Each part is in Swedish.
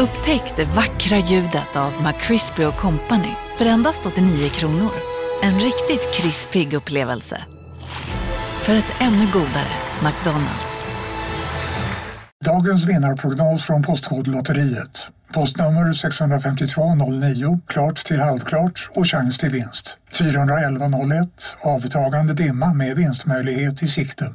Upptäck det vackra ljudet av McCrispy Company för endast 89 kronor. En riktigt krispig upplevelse. För ett ännu godare McDonalds. Dagens vinnarprognos från Postkodlotteriet. Postnummer 65209, klart till halvklart och chans till vinst. 41101, avtagande dimma med vinstmöjlighet i sikte.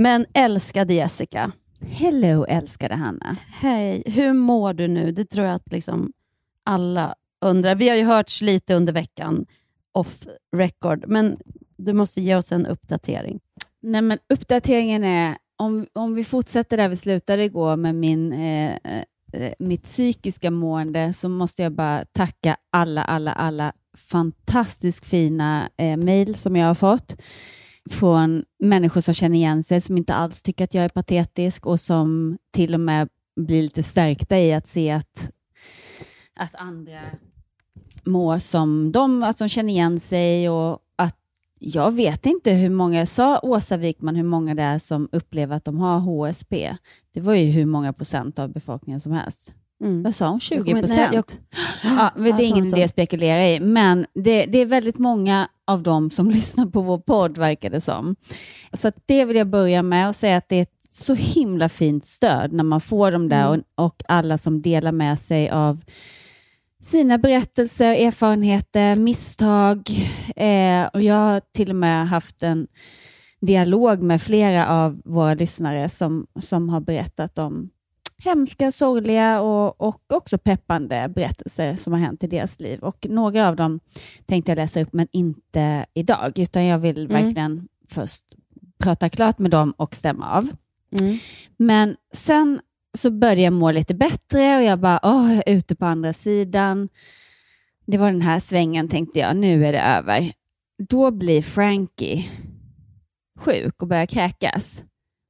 Men älskade Jessica, Hello älskade Hanna. hej, hur mår du nu? Det tror jag att liksom alla undrar. Vi har ju hörts lite under veckan off record, men du måste ge oss en uppdatering. Nej, men uppdateringen är, om, om vi fortsätter där vi slutade igår med min, eh, eh, mitt psykiska mående, så måste jag bara tacka alla, alla, alla fantastiskt fina eh, mejl som jag har fått från människor som känner igen sig, som inte alls tycker att jag är patetisk och som till och med blir lite stärkta i att se att, att andra mår som de, att de känner igen sig och att jag vet inte hur många, sa Åsa Wikman hur många det är som upplever att de har HSP? Det var ju hur många procent av befolkningen som helst. Mm. Vad sa hon? 20 Jag kommer- nej, procent? jag- Ja, det är ingen idé att spekulera i, men det, det är väldigt många av dem som lyssnar på vår podd, verkar det som. Så det vill jag börja med och säga att det är ett så himla fint stöd när man får dem där Mm. och, och alla som delar med sig av sina berättelser, erfarenheter, misstag. Eh, och jag har till och med haft en dialog med flera av våra lyssnare som, som har berättat om hemska, sorgliga och, och också peppande berättelser som har hänt i deras liv. Och några av dem tänkte jag läsa upp, men inte idag, utan jag vill Mm. verkligen först prata klart med dem och stämma av. Mm. Men sen så började jag må lite bättre och jag bara, åh, jag är ute på andra sidan. Det var den här svängen tänkte jag, nu är det över. Då blir Frankie sjuk och börjar kräkas.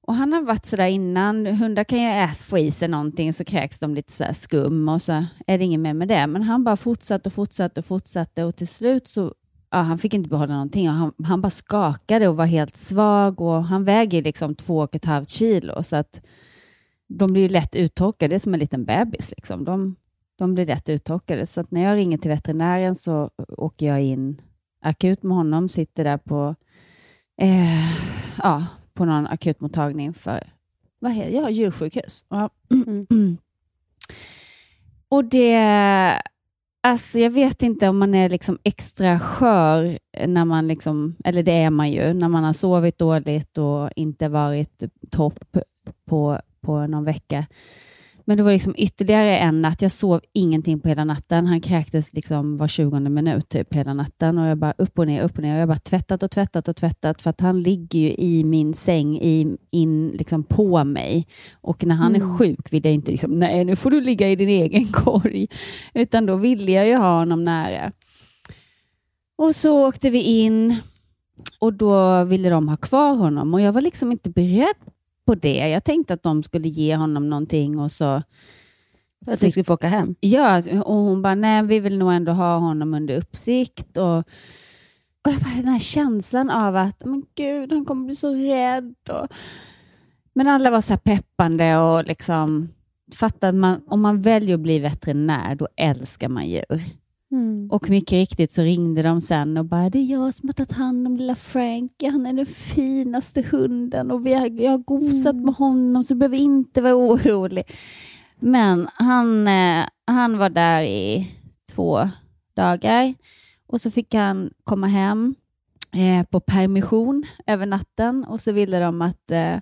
Och han har varit sådär innan, hundar kan ju äta, få i sig någonting så kräks de lite sådär skum och så är det inget mer med det. Men han bara fortsatte och fortsatte och fortsatte och till slut så, ja, han fick inte behålla någonting och han, han bara skakade och var helt svag och han väger liksom två och ett halvt kilo så att de blir ju lätt uttorkade, det är som en liten bebis. Liksom. De, de blir lätt uttorkade. Så att när jag ringer till veterinären så åker jag in akut med honom, sitter där på, eh, ja, på någon akutmottagning för vad heter, ja, djursjukhus. Ja. Och det, alltså jag vet inte om man är liksom extra skör när man liksom, eller det är man ju, när man har sovit dåligt och inte varit topp på, på någon vecka. Men det var liksom ytterligare en natt. Jag sov ingenting på hela natten. Han kräktes liksom var 20 minut typ hela natten och jag bara upp och ner, upp och ner. Och jag bara tvättat och tvättat och tvättat för att han ligger ju i min säng i, in liksom på mig. Och när han Mm. är sjuk vill jag inte liksom, nej nu får du ligga i din egen korg. Utan då ville jag ju ha honom nära. Och så åkte vi in och då ville de ha kvar honom och jag var liksom inte beredd på det. Jag tänkte att de skulle ge honom någonting och så För att ni skulle få åka hem? Ja, och hon bara, nej vi vill nog ändå ha honom under uppsikt. Och, och jag bara, den här känslan av att, men gud, han kommer bli så rädd. Och, men alla var så peppande och liksom fattade att man, om man väljer att bli veterinär, då älskar man djur. Mm. Och mycket riktigt så ringde de sen och bara, det är jag som har tagit hand om lilla Frankie, han är den finaste hunden och vi har, jag har gosat med honom så du behöver inte vara orolig. Men han, eh, han var där i två dagar och så fick han komma hem eh, på permission över natten och så ville de att eh,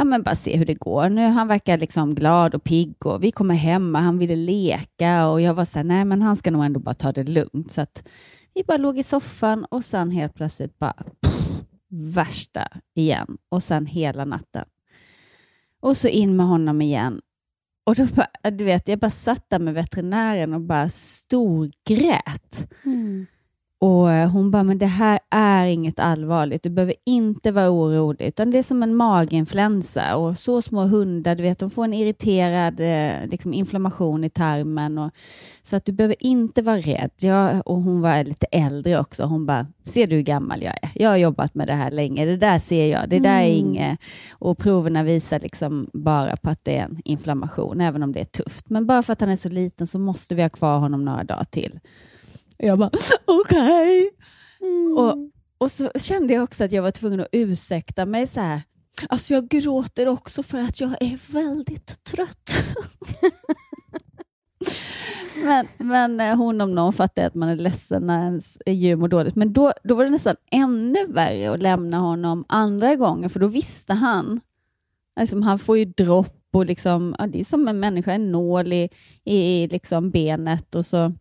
ja, men bara se hur det går. Nu Han verkar liksom glad och pigg och vi kommer hem och han ville leka och jag var så här, nej men han ska nog ändå bara ta det lugnt. Så att vi bara låg i soffan och sen helt plötsligt bara pff, värsta igen och sen hela natten. Och så in med honom igen. Och då bara, du vet, jag bara satt där med veterinären och bara storgrät. Mm. Och eh, hon bara, men det här är inget allvarligt. Du behöver inte vara orolig, utan det är som en maginfluensa. Och så små hundar, du vet, de får en irriterad eh, liksom, inflammation i tarmen. Och, så att du behöver inte vara rädd. Jag, och hon var lite äldre också. Hon bara, ser du hur gammal jag är? Jag har jobbat med det här länge. Det där ser jag. Det där är inget. Och proverna visar liksom bara på att det är en inflammation, även om det är tufft. Men bara för att han är så liten så måste vi ha kvar honom några dagar till. Och jag bara, okej. Och, och så kände jag också att jag var tvungen att ursäkta mig så här. Alltså jag gråter också för att jag är väldigt trött. men, men eh, hon om någon fattar att man är ledsen när ens djur mår dåligt. Men då, då var det nästan ännu värre att lämna honom andra gången, för då visste han. Liksom, han får ju dropp och liksom, ja, det är som en människa, en nål i, i liksom benet och så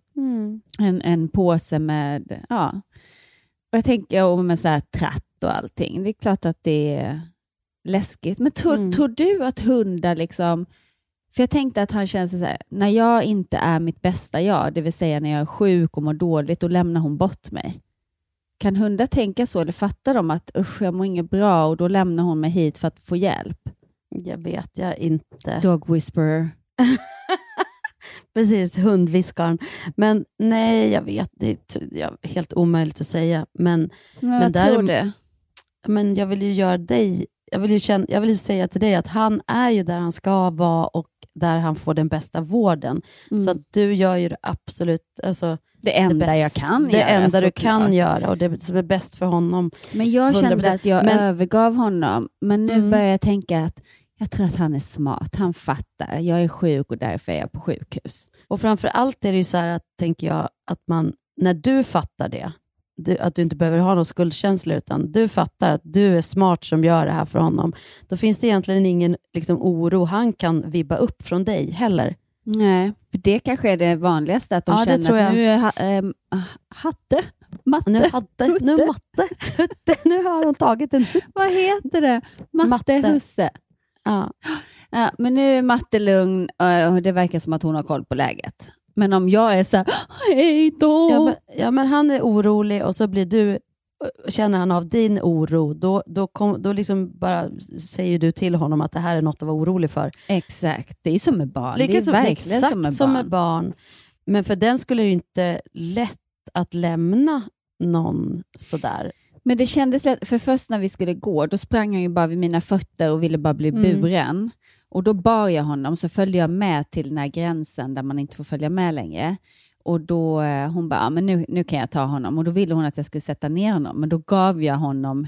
en, en påse med, ja, och jag tänker om med så här tratt och allting. Det är klart att det är läskigt. Men tror, Mm. tror du att hundar liksom, för jag tänkte att han känner sig så här, när jag inte är mitt bästa jag, det vill säga när jag är sjuk och mår dåligt, då lämnar hon bort mig. Kan hundar tänka så eller fattar de att usch, jag mår inget bra och då lämnar hon mig hit för att få hjälp? Jag vet jag inte. Dog whisperer. Precis, hundviskaren. Men nej, jag vet. Det är helt omöjligt att säga. Men, Men, Men jag tror däremot- det. men jag vill ju göra dig... Jag vill, ju känna, jag vill ju säga till dig att han är ju där han ska vara och där han får den bästa vården. Mm. Så du gör ju det absolut... Alltså, det enda det jag bäst- kan Det göra. enda du kan göra och det som är bäst för honom. Men jag 100%. kände att jag Men- övergav honom, men nu Mm. börjar jag tänka att jag tror att han är smart. Han fattar. Jag är sjuk och därför är jag på sjukhus. Och framför allt är det ju så här att, tänker jag, att man, när du fattar det, du, att du inte behöver ha någon skuldkänsla, utan du fattar att du är smart som gör det här för honom, då finns det egentligen ingen liksom, oro han kan vibba upp från dig heller. Nej, för det kanske är det vanligaste, att de Ja, det känner att nu är ha, ähm, hatte, matte, Nu, hade, nu matte, hutte, nu har hon tagit en hutte. vad heter det? Matte, Matte. husse. Ja. Ja, men nu är matte lugn eh, och det verkar som att hon har koll på läget. Men om jag är så här, hej då. Ja, men, ja, men han är orolig och så blir du känner han av din oro, då, då, kom, då liksom bara säger du till honom att det här är något att vara orolig för. Exakt, det är som med barn. Lika det är verkligen exakt som med som barn. med barn. Men för den skulle det inte lätt att lämna någon sådär. Men det kändes lätt, för först när vi skulle gå, då sprang han ju bara vid mina fötter och ville bara bli Mm. buren. Och då bar jag honom, så följde jag med till den här gränsen där man inte får följa med längre. Och då eh, hon bara, "Ja, men nu, nu kan jag ta honom. Och då ville hon att jag skulle sätta ner honom, men då gav jag honom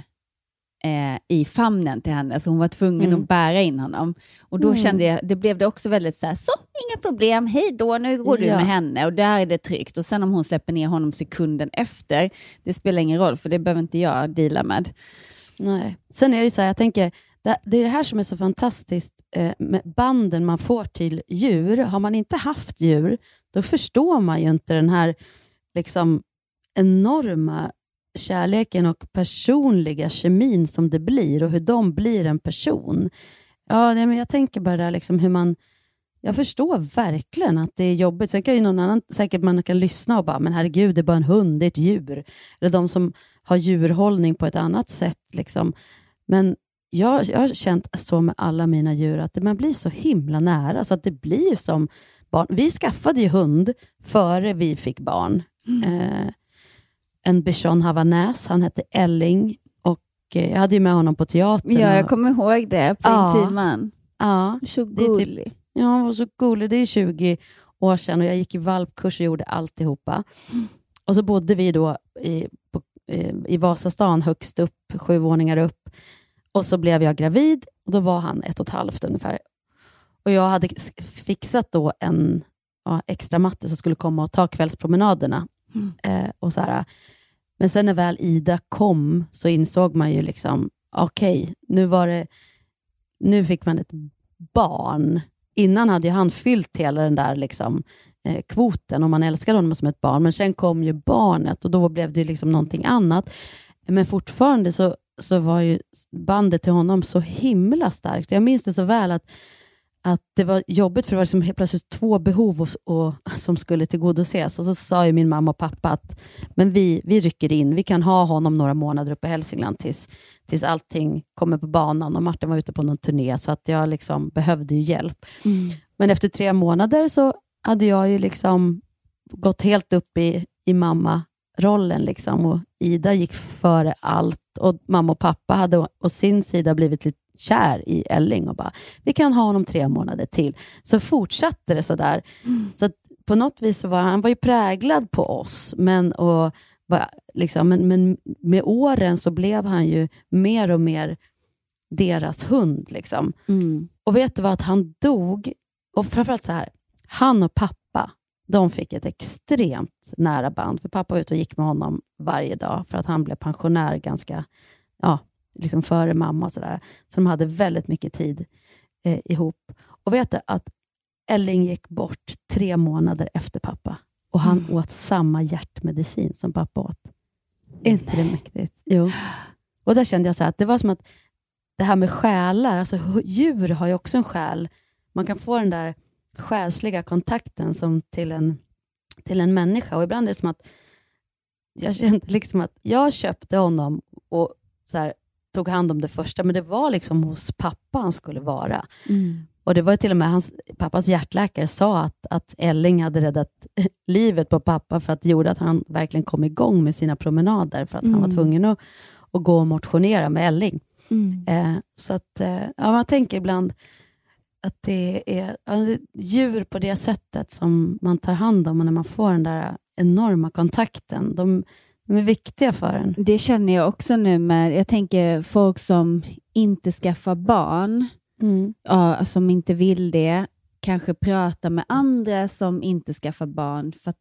eh, i famnen till henne, så hon var tvungen Mm. att bära in honom. Och då Mm. kände jag, det blev det också väldigt så här, så, inga problem, hej då, nu går du Ja. med henne och där är det tryggt. Och sen om hon släpper ner honom sekunden efter, det spelar ingen roll, för det behöver inte jag deala med. Nej. Sen är det så här, jag tänker, det, det är det här som är så fantastiskt eh, med banden man får till djur. Har man inte haft djur, då förstår man ju inte den här liksom, enorma kärleken och personliga kemin som det blir och hur de blir en person. Ja, men jag tänker bara där liksom hur man jag förstår verkligen att det är jobbigt. Sen kan ju någon annan, säkert man kan lyssna och bara, men herregud, det är bara en hund, det är ett djur. Eller de som har djurhållning på ett annat sätt. Liksom. Men jag, jag har känt så med alla mina djur, att man blir så himla nära, så att det blir som barn. Vi skaffade ju hund före vi fick barn. Eh, en bichon havanäs, han hette Elling. Och eh, jag hade ju med honom på teatern. Ja, jag kommer ihåg det på Ja. Intiman. ja, Så typ- gullig. Ja, han var så gullig. Det är 20 år sedan och jag gick i valpkurs och gjorde alltihopa. Och så bodde vi då i, på, eh, i Vasastan högst upp, sju våningar upp. Och så blev jag gravid och då var han ett och ett halvt ungefär. Och jag hade fixat då en ja, extra matte som skulle komma och ta kvällspromenaderna. Mm. Eh, och så här. Men sen när väl Ida kom så insåg man ju liksom, okej, nu var det nu fick man ett barn. Innan hade ju han fyllt hela den där liksom, eh, kvoten och man älskade honom som ett barn. Men sen kom ju barnet och då blev det liksom någonting annat. Men fortfarande så, så var ju bandet till honom så himla starkt. Jag minns det så väl att att det var jobbigt för det var liksom helt plötsligt två behov och, och, som skulle tillgodoses. Och så sa ju min mamma och pappa att men vi, vi rycker in. Vi kan ha honom några månader uppe i Hälsingland tills, tills allting kommer på banan. Och Martin var ute på någon turné, så att jag liksom behövde ju hjälp. Mm. Men efter tre månader så hade jag ju liksom gått helt upp i, i mamma-rollen. Liksom, och Ida gick före allt och mamma och pappa hade å sin sida blivit lite kär i Elling och bara, vi kan ha honom tre månader till. Så fortsatte det sådär. Mm. Så på något vis var han var ju präglad på oss, men, och, var, liksom, men, men med åren så blev han ju mer och mer deras hund. Liksom. Mm. Och vet du vad, att han dog, och framförallt så här, han och pappa, de fick ett extremt nära band. För pappa var ute och gick med honom varje dag, för att han blev pensionär ganska ja, liksom före mamma och sådär. Så de hade väldigt mycket tid eh, ihop. Och vet du att Elling gick bort tre månader efter pappa och han mm. åt samma hjärtmedicin som pappa åt. Är inte det mäktigt? Jo. Och där kände jag så att det var som att det här med själar, alltså djur har ju också en själ. Man kan få den där själsliga kontakten som till en, till en människa och ibland är det som att jag kände liksom att jag köpte honom och så här, tog hand om det första, men det var liksom hos pappa han skulle vara. Mm. Och Det var till och med hans, pappas hjärtläkare sa att, att Elling hade räddat livet på pappa för att det gjorde att han verkligen kom igång med sina promenader, för att mm. han var mm. tvungen att, att gå och motionera med Elling. Mm. Eh, så att, eh, ja, man tänker ibland att det är ja, djur på det sättet som man tar hand om och när man får den där enorma kontakten. De, de är viktiga för en. Det känner jag också nu med, jag tänker folk som inte skaffar barn, mm. ja, som inte vill det, kanske prata med andra som inte skaffar barn, för att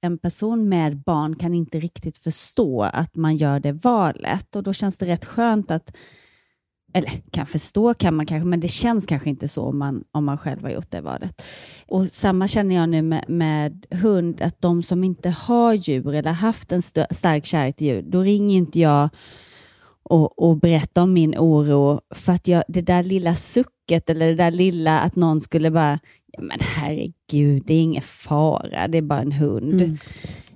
en person med barn kan inte riktigt förstå att man gör det valet och då känns det rätt skönt att eller kan förstå kan man kanske, men det känns kanske inte så om man, om man själv har gjort det valet. Och samma känner jag nu med, med hund, att de som inte har djur eller haft en st stark kärlek till djur, då ringer inte jag och, och berättar om min oro, för att jag, det där lilla sucket eller det där lilla att någon skulle bara, men herregud, det är ingen fara, det är bara en hund. Mm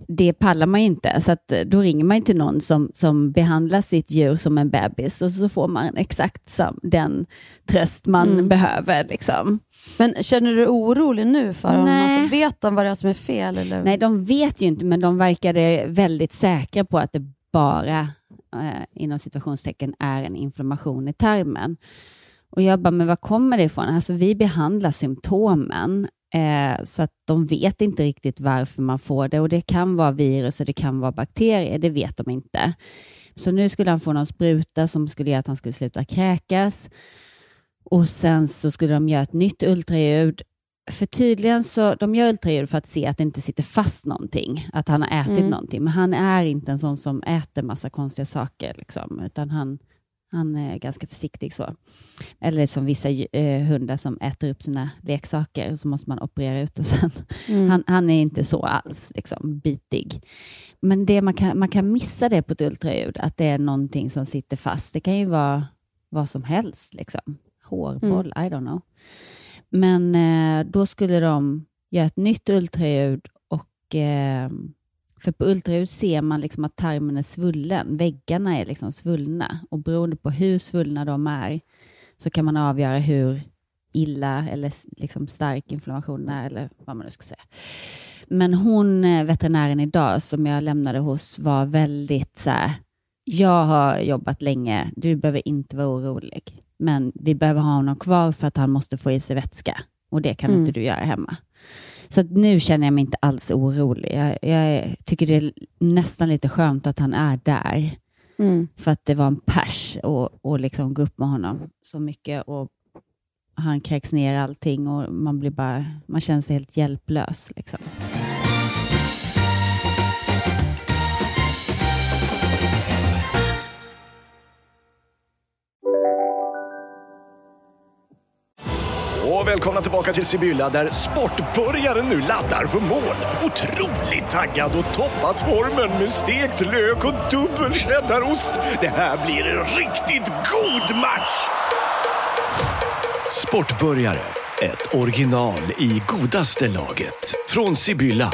det pallar man ju inte, så att eh, då ringer man till någon som, som behandlar sitt djur som en bebis och så får man exakt sam, den tröst man mm. behöver. Liksom. Men känner du dig orolig nu för honom? Alltså, vet de vad det är som är fel? Eller? Nej, de vet ju inte, men de verkade väldigt säkra på att det bara eh, inom situationstecken är en inflammation i tarmen. Och jag bara, men var kommer det ifrån? Alltså, vi behandlar symptomen Eh, så att de vet inte riktigt varför man får det och det kan vara virus och det kan vara bakterier, det vet de inte. Så nu skulle han få någon spruta som skulle göra att han skulle sluta kräkas och sen så skulle de göra ett nytt ultraljud. För tydligen så, de gör ultraljud för att se att det inte sitter fast någonting, att han har ätit mm. någonting, men han är inte en sån som äter massa konstiga saker, liksom, utan han, han är ganska försiktig så. Eller som vissa eh, hundar som äter upp sina leksaker och så måste man operera ut det sen. Mm. Han, han, är inte så alls liksom, bitig. Men det man, kan, man kan missa det på ett ultraljud, att det är någonting som sitter fast. Det kan ju vara vad som helst. Liksom. Hårboll, mm. I don't know. Men eh, då skulle de göra ett nytt ultraljud och eh, för på ultraljud ser man liksom att tarmen är svullen. Väggarna är liksom svullna och beroende på hur svullna de är så kan man avgöra hur illa eller liksom stark inflammation är eller vad man nu ska säga. Men hon, eh, veterinären idag som jag lämnade hos var väldigt så här, jag har jobbat länge, du behöver inte vara orolig, men vi behöver ha honom kvar för att han måste få i sig vätska och det kan mm. inte du göra hemma. Så nu känner jag mig inte alls orolig. Jag, jag, tycker det är nästan lite skönt att han är där. Mm. För att det var en pers att liksom gå upp med honom så mycket och han kräks ner allting och man, blir bara, man känner sig helt hjälplös. Liksom. Och välkomna tillbaka till Sibylla där sportbörjaren nu laddar för mål. Otroligt taggad och toppat formen med stekt lök och dubbel cheddarost. Det här blir en riktigt god match! Sportbörjare, ett original i godaste laget. Från Sibylla.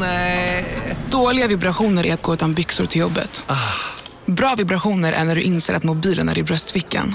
Nej. Dåliga vibrationer är att gå utan byxor till jobbet. Bra vibrationer är när du inser att mobilen är i bröstfickan.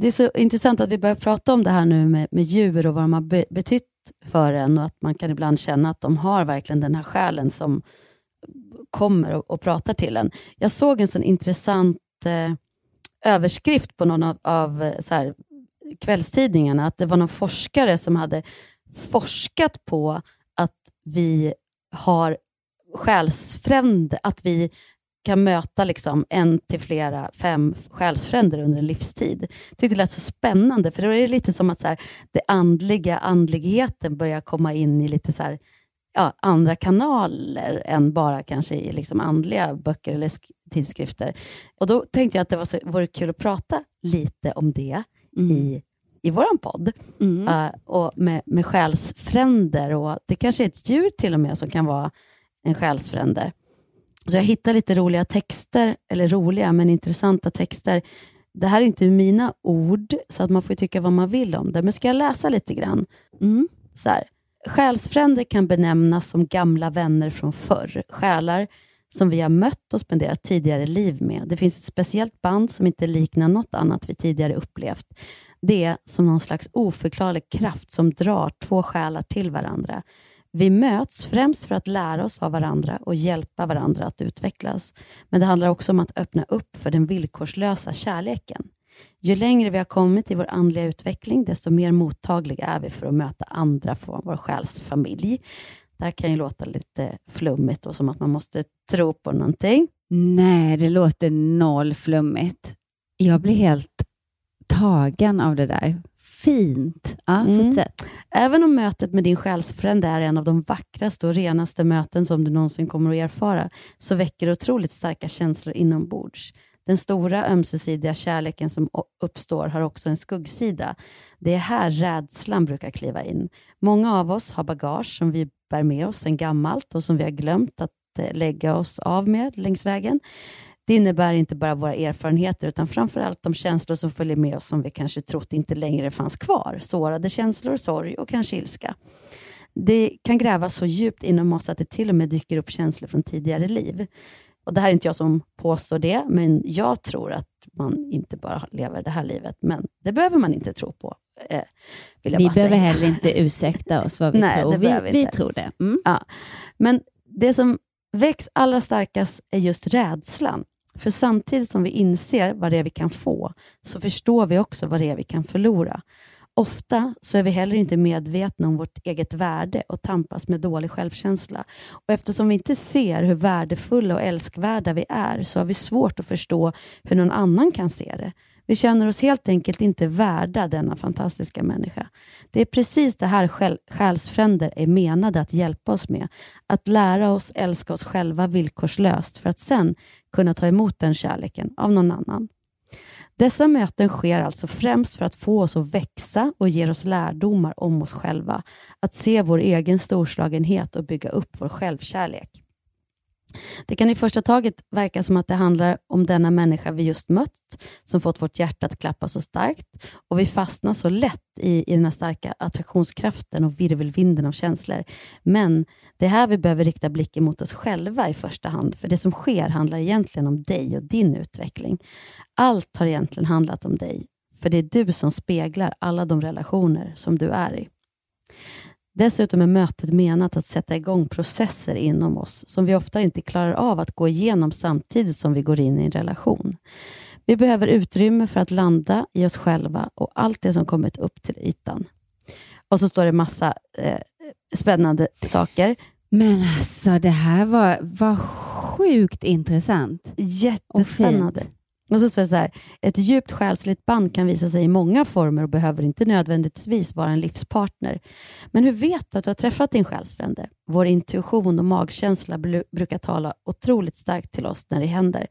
Det är så intressant att vi börjar prata om det här nu med, med djur och vad de har be, betytt för en och att man kan ibland känna att de har verkligen den här själen som kommer och, och pratar till en. Jag såg en sån intressant eh, överskrift på någon av, av eh, så här, kvällstidningarna, att det var någon forskare som hade forskat på att vi har själsfränder, att vi kan möta liksom en till flera, fem själsfränder under en livstid. Jag tyckte det lät så spännande, för då är det lite som att så här, det andliga, andligheten börjar komma in i lite så här, ja, andra kanaler än bara kanske i liksom andliga böcker eller tidskrifter. Och Då tänkte jag att det var så, vore kul att prata lite om det mm. i, i vår podd. Mm. Uh, och med, med själsfränder. Och det kanske är ett djur till och med som kan vara en själsfrände. Så jag hittade lite roliga texter, eller roliga men intressanta texter. Det här är inte mina ord, så att man får tycka vad man vill om det. Men ska jag läsa lite grann? Mm. Så här. Själsfränder kan benämnas som gamla vänner från förr. Själar som vi har mött och spenderat tidigare liv med. Det finns ett speciellt band som inte liknar något annat vi tidigare upplevt. Det är som någon slags oförklarlig kraft som drar två själar till varandra. Vi möts främst för att lära oss av varandra och hjälpa varandra att utvecklas. Men det handlar också om att öppna upp för den villkorslösa kärleken. Ju längre vi har kommit i vår andliga utveckling, desto mer mottagliga är vi för att möta andra från vår själsfamilj. Det här kan ju låta lite flummigt och som att man måste tro på någonting. Nej, det låter noll flummigt. Jag blir helt tagen av det där fint. Ja, mm. Även om mötet med din själsfrände är en av de vackraste och renaste möten som du någonsin kommer att erfara, så väcker det otroligt starka känslor inombords. Den stora ömsesidiga kärleken som uppstår har också en skuggsida. Det är här rädslan brukar kliva in. Många av oss har bagage som vi bär med oss sedan gammalt och som vi har glömt att eh, lägga oss av med längs vägen. Det innebär inte bara våra erfarenheter utan framför allt de känslor som följer med oss som vi kanske trott inte längre fanns kvar. Sårade känslor, sorg och kanske ilska. Det kan grävas så djupt inom oss att det till och med dyker upp känslor från tidigare liv. Och Det här är inte jag som påstår det, men jag tror att man inte bara lever det här livet, men det behöver man inte tro på. Eh, vi behöver säga. heller inte ursäkta oss vad vi Nej, tror. vi, vi, vi tror det. Mm. Ja. Men det som väcks allra starkast är just rädslan. För samtidigt som vi inser vad det är vi kan få, så förstår vi också vad det är vi kan förlora. Ofta så är vi heller inte medvetna om vårt eget värde och tampas med dålig självkänsla. Och Eftersom vi inte ser hur värdefulla och älskvärda vi är, så har vi svårt att förstå hur någon annan kan se det. Vi känner oss helt enkelt inte värda denna fantastiska människa. Det är precis det här själ själsfränder är menade att hjälpa oss med. Att lära oss älska oss själva villkorslöst för att sen kunna ta emot den kärleken av någon annan. Dessa möten sker alltså främst för att få oss att växa och ger oss lärdomar om oss själva, att se vår egen storslagenhet och bygga upp vår självkärlek. Det kan i första taget verka som att det handlar om denna människa vi just mött, som fått vårt hjärta att klappa så starkt och vi fastnar så lätt i, i den här starka attraktionskraften och virvelvinden av känslor. Men det är här vi behöver rikta blicken mot oss själva i första hand, för det som sker handlar egentligen om dig och din utveckling. Allt har egentligen handlat om dig, för det är du som speglar alla de relationer som du är i. Dessutom är mötet menat att sätta igång processer inom oss som vi ofta inte klarar av att gå igenom samtidigt som vi går in i en relation. Vi behöver utrymme för att landa i oss själva och allt det som kommit upp till ytan. Och så står det massa eh, spännande saker. Men alltså det här var, var sjukt intressant. Jättespännande. Och, så står det så här, ett djupt själsligt band kan visa sig i många former och behöver inte nödvändigtvis vara en livspartner. Men hur vet du att du har träffat din själsfrände? Vår intuition och magkänsla brukar tala otroligt starkt till oss när det händer.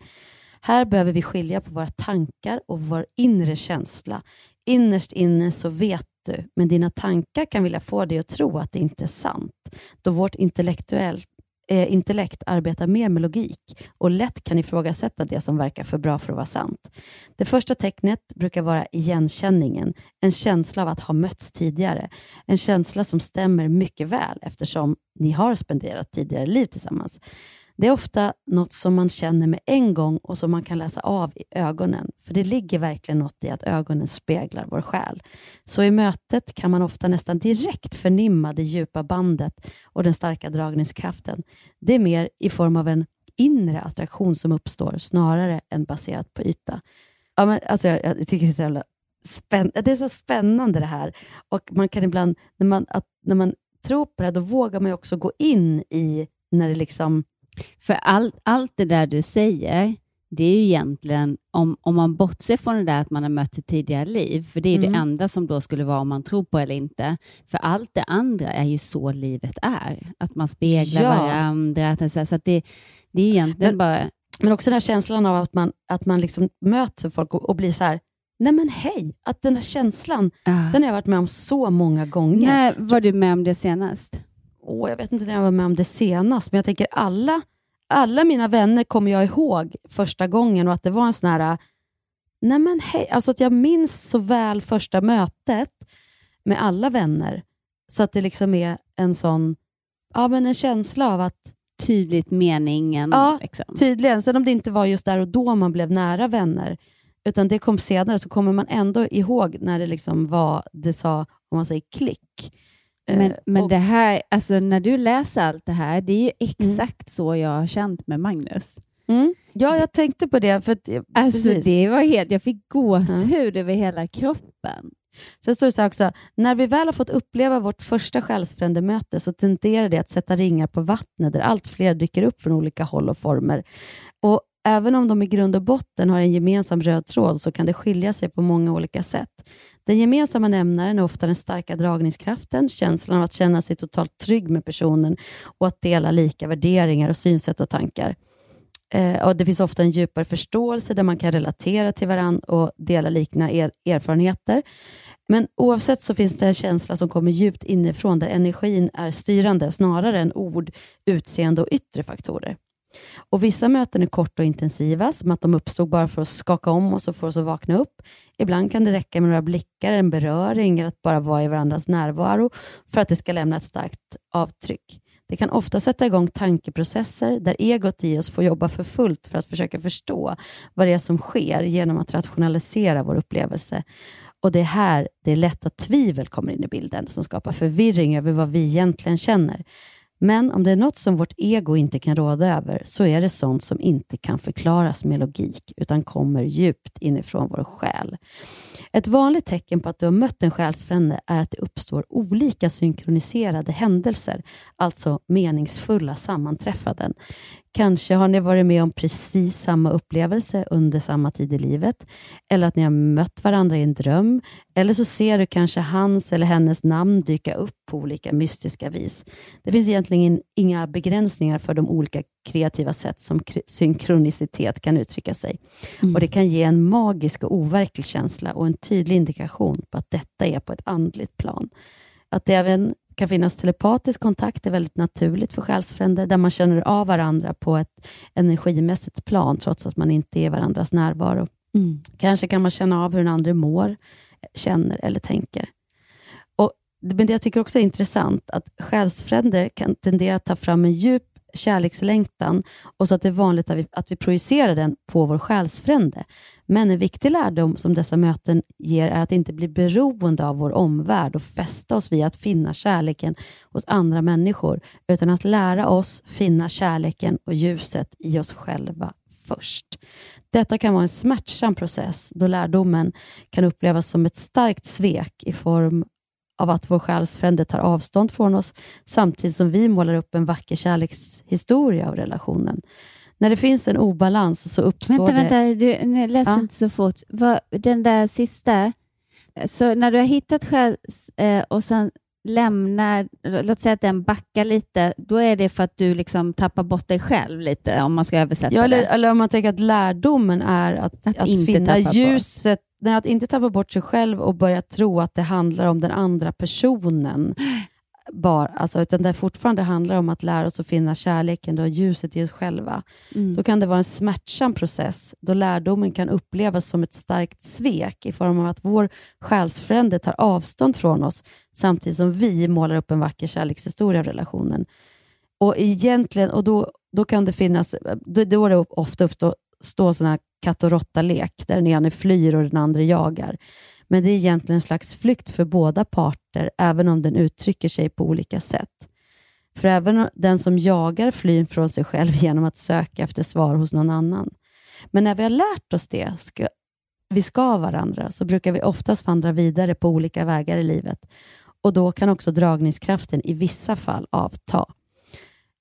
Här behöver vi skilja på våra tankar och vår inre känsla. Innerst inne så vet du, men dina tankar kan vilja få dig att tro att det inte är sant, då vårt intellektuellt eh, intellekt arbetar mer med logik och lätt kan ifrågasätta det som verkar för bra för att vara sant. Det första tecknet brukar vara igenkänningen, en känsla av att ha mötts tidigare. En känsla som stämmer mycket väl eftersom ni har spenderat tidigare liv tillsammans. Det är ofta något som man känner med en gång och som man kan läsa av i ögonen, för det ligger verkligen något i att ögonen speglar vår själ. Så i mötet kan man ofta nästan direkt förnimma det djupa bandet och den starka dragningskraften. Det är mer i form av en inre attraktion som uppstår snarare än baserat på yta. Ja, men, alltså, jag, jag tycker det är, så jävla spänn det är så spännande det här. Och man kan ibland, när man, att, när man tror på det, då vågar man också gå in i när det liksom för allt, allt det där du säger, det är ju egentligen, om, om man bortser från det där att man har mött ett tidigare liv, för det är mm. det enda som då skulle vara om man tror på eller inte. För allt det andra är ju så livet är, att man speglar ja. varandra. Att, så att det, det är egentligen men, bara... Men också den här känslan av att man, att man liksom möter folk och, och blir så här, Nej men hej, att den här känslan, uh. den har jag varit med om så många gånger. När var du med om det senast? Åh, jag vet inte när jag var med om det senast, men jag tänker alla, alla mina vänner kommer jag ihåg första gången och att det var en sån här, nej men hej, alltså att jag minns så väl första mötet med alla vänner, så att det liksom är en sån, ja men en känsla av att Tydligt meningen. Ja, liksom. tydligen. Sen om det inte var just där och då man blev nära vänner, utan det kom senare, så kommer man ändå ihåg när det liksom var, det sa, om man säger klick. Men, eh, men och, det här, alltså när du läser allt det här, det är ju mm. exakt mm. så jag har känt med Magnus. Mm. Ja, jag tänkte på det. För alltså, det var helt, jag fick gåshud mm. över hela kroppen. Sen står det så också, när vi väl har fått uppleva vårt första själsfrändemöte så tenderar det att sätta ringar på vattnet där allt fler dyker upp från olika håll och former. Och Även om de i grund och botten har en gemensam röd tråd så kan det skilja sig på många olika sätt. Den gemensamma nämnaren är ofta den starka dragningskraften, känslan av att känna sig totalt trygg med personen och att dela lika värderingar och synsätt och tankar. Eh, och Det finns ofta en djupare förståelse där man kan relatera till varandra och dela liknande er erfarenheter. Men oavsett så finns det en känsla som kommer djupt inifrån där energin är styrande snarare än ord, utseende och yttre faktorer. Och Vissa möten är korta och intensiva, som att de uppstod bara för att skaka om oss och få oss att vakna upp. Ibland kan det räcka med några blickar, en beröring eller att bara vara i varandras närvaro för att det ska lämna ett starkt avtryck. Det kan ofta sätta igång tankeprocesser där egot i oss får jobba för fullt för att försöka förstå vad det är som sker genom att rationalisera vår upplevelse. Och Det är här det är lätt att tvivel kommer in i bilden som skapar förvirring över vad vi egentligen känner. Men om det är något som vårt ego inte kan råda över så är det sånt som inte kan förklaras med logik utan kommer djupt inifrån vår själ. Ett vanligt tecken på att du har mött en själsfrände är att det uppstår olika synkroniserade händelser, alltså meningsfulla sammanträffanden. Kanske har ni varit med om precis samma upplevelse under samma tid i livet, eller att ni har mött varandra i en dröm, eller så ser du kanske hans eller hennes namn dyka upp på olika mystiska vis. Det finns egentligen inga begränsningar för de olika kreativa sätt som synkronicitet kan uttrycka sig. Mm. Och Det kan ge en magisk och overklig känsla och en tydlig indikation på att detta är på ett andligt plan. Att det även kan finnas telepatisk kontakt är väldigt naturligt för själsfränder, där man känner av varandra på ett energimässigt plan, trots att man inte är varandras närvaro. Mm. Kanske kan man känna av hur den andra mår, känner eller tänker. Och, men det jag tycker också är intressant, att själsfränder kan tendera att ta fram en djup kärlekslängtan och så att det är vanligt att vi, att vi projicerar den på vår själsfrände. Men en viktig lärdom som dessa möten ger är att inte bli beroende av vår omvärld och fästa oss vid att finna kärleken hos andra människor, utan att lära oss finna kärleken och ljuset i oss själva först. Detta kan vara en smärtsam process då lärdomen kan upplevas som ett starkt svek i form av att vår själsfrände tar avstånd från oss, samtidigt som vi målar upp en vacker kärlekshistoria av relationen. När det finns en obalans så uppstår Vänta, det... vänta, du, nej, läs Ja. inte så fort. Den där sista, så när du har hittat själs eh, och sen lämnar, låt säga att den backar lite, då är det för att du liksom tappar bort dig själv lite, om man ska översätta Ja, eller, det. eller om man tänker att lärdomen är att, att, inte finna ljuset, nej, att inte tappa bort sig själv och börja tro att det handlar om den andra personen. Bara, alltså, utan det fortfarande handlar om att lära oss att finna kärleken och ljuset i oss själva. Mm. Då kan det vara en smärtsam process, då lärdomen kan upplevas som ett starkt svek i form av att vår själsfrände tar avstånd från oss, samtidigt som vi målar upp en vacker kärlekshistoria av relationen. Och egentligen, och då, då kan det finnas, då, då är det ofta uppstå stå sådana katt och råtta-lek, där den ene flyr och den andra jagar. Men det är egentligen en slags flykt för båda parter, även om den uttrycker sig på olika sätt. För även den som jagar flyr från sig själv genom att söka efter svar hos någon annan. Men när vi har lärt oss det, ska, vi ska varandra, så brukar vi oftast vandra vidare på olika vägar i livet. Och då kan också dragningskraften i vissa fall avta.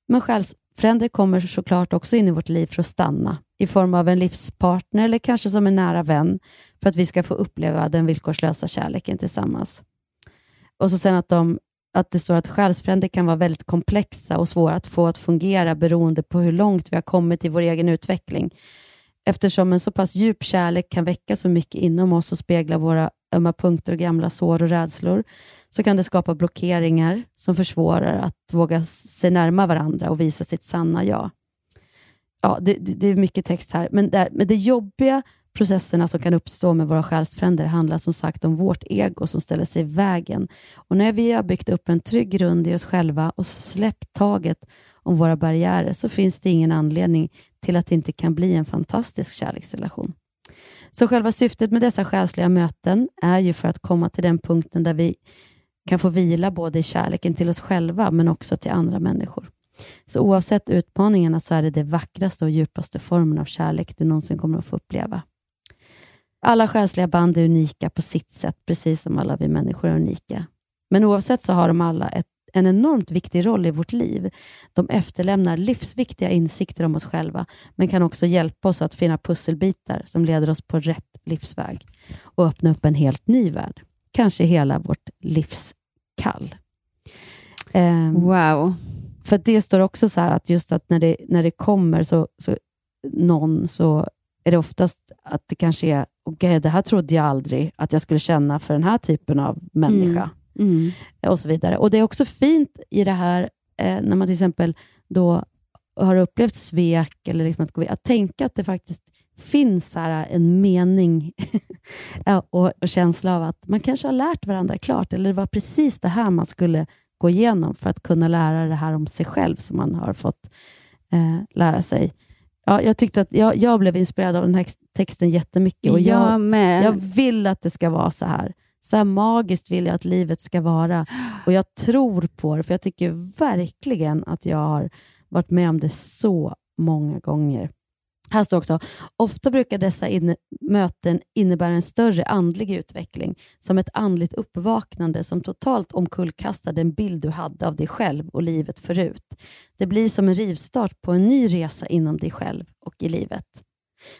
Men själsfränder kommer såklart också in i vårt liv för att stanna, i form av en livspartner eller kanske som en nära vän, för att vi ska få uppleva den villkorslösa kärleken tillsammans. Och så sen att, de, att det står att själsfränder kan vara väldigt komplexa och svåra att få att fungera beroende på hur långt vi har kommit i vår egen utveckling. Eftersom en så pass djup kärlek kan väcka så mycket inom oss och spegla våra ömma punkter och gamla sår och rädslor, så kan det skapa blockeringar som försvårar att våga se närma varandra och visa sitt sanna jag. Ja, det, det, det är mycket text här, men, där, men det jobbiga processerna som kan uppstå med våra själsfränder handlar som sagt om vårt ego som ställer sig i vägen. Och när vi har byggt upp en trygg grund i oss själva och släppt taget om våra barriärer så finns det ingen anledning till att det inte kan bli en fantastisk kärleksrelation. Så själva syftet med dessa själsliga möten är ju för att komma till den punkten där vi kan få vila både i kärleken till oss själva men också till andra människor. Så oavsett utmaningarna så är det det vackraste och djupaste formen av kärlek du någonsin kommer att få uppleva. Alla själsliga band är unika på sitt sätt, precis som alla vi människor är unika. Men oavsett så har de alla ett, en enormt viktig roll i vårt liv. De efterlämnar livsviktiga insikter om oss själva, men kan också hjälpa oss att finna pusselbitar som leder oss på rätt livsväg och öppna upp en helt ny värld. Kanske hela vårt livskall. Um, Wow för det står också så att just att när det, när det kommer så, så någon så är det oftast att det kanske är, okej, det här trodde jag aldrig att jag skulle känna för den här typen av människa. Mm. Och så vidare. Och Det är också fint i det här, eh, när man till exempel då har upplevt svek, eller liksom att, att tänka att det faktiskt finns här en mening och känsla av att man kanske har lärt varandra klart, eller det var precis det här man skulle gå igenom för att kunna lära det här om sig själv som man har fått eh, lära sig. Ja, jag tyckte att jag, jag blev inspirerad av den här ex- texten jättemycket och Jag jag, med. jag vill att det ska vara så här. Så här magiskt vill jag att livet ska vara och jag tror på det, för jag tycker verkligen att jag har varit med om det så många gånger. Här står också, ofta brukar dessa inne, möten innebära en större andlig utveckling, som ett andligt uppvaknande som totalt omkullkastar den bild du hade av dig själv och livet förut. Det blir som en rivstart på en ny resa inom dig själv och i livet.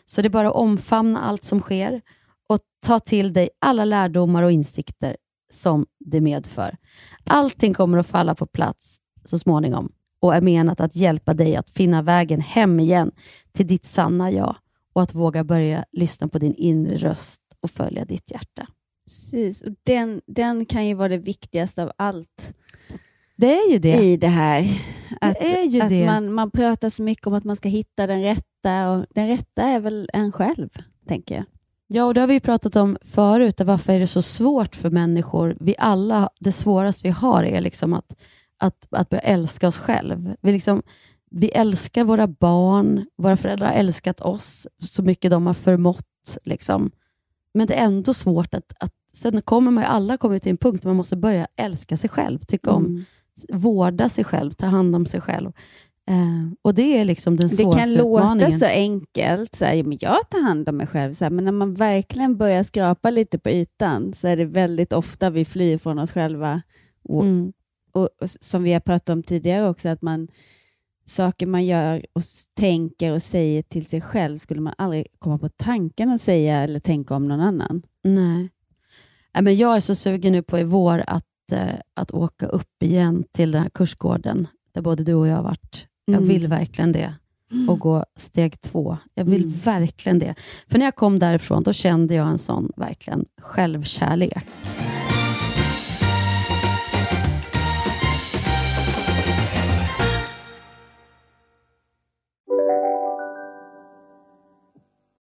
Så det är bara att omfamna allt som sker och ta till dig alla lärdomar och insikter som det medför. Allting kommer att falla på plats så småningom och är menat att hjälpa dig att finna vägen hem igen till ditt sanna jag och att våga börja lyssna på din inre röst och följa ditt hjärta. Precis, och den, den kan ju vara det viktigaste av allt Det är ju det. i det här. Att, är ju att det. Man, man pratar så mycket om att man ska hitta den rätta och den rätta är väl en själv, tänker jag. Ja, och det har vi pratat om förut. Varför är det så svårt för människor? Vi alla, det svåraste vi har är liksom att, att, att börja älska oss själv. Vi, liksom, vi älskar våra barn, våra föräldrar har älskat oss så mycket de har förmått. Liksom. Men det är ändå svårt att, att sen kommer man ju, alla kommer till en punkt där man måste börja älska sig själv, tycka om, Mm. vårda sig själv, ta hand om sig själv. Eh, och det är liksom den Det svåraste kan låta utmaningen. så enkelt, så här, men jag tar hand om mig själv, så här, men när man verkligen börjar skrapa lite på ytan så är det väldigt ofta vi flyr från oss själva. Och, Mm. och, och som vi har pratat om tidigare också, att man saker man gör och tänker och säger till sig själv skulle man aldrig komma på tanken att säga eller tänka om någon annan. Nej. Nej, men jag är så sugen nu på i vår att, eh, att åka upp igen till den här kursgården där både du och jag har varit. Jag Mm. vill verkligen det. Och gå steg två. Jag vill Mm. verkligen det. För när jag kom därifrån, då kände jag en sån verkligen självkärlek.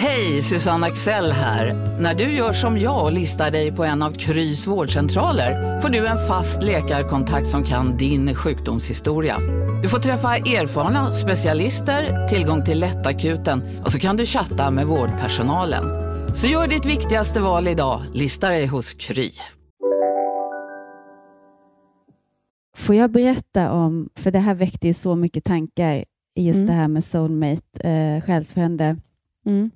Hej, Susanne Axel här. När du gör som jag och listar dig på en av Krys vårdcentraler får du en fast läkarkontakt som kan din sjukdomshistoria. Du får träffa erfarna specialister, tillgång till lättakuten och så kan du chatta med vårdpersonalen. Så gör ditt viktigaste val idag, lista dig hos Kry. Får jag berätta om, för det här väckte ju så mycket tankar, just Mm. det här med soulmate, eh, själsfrände. Mm.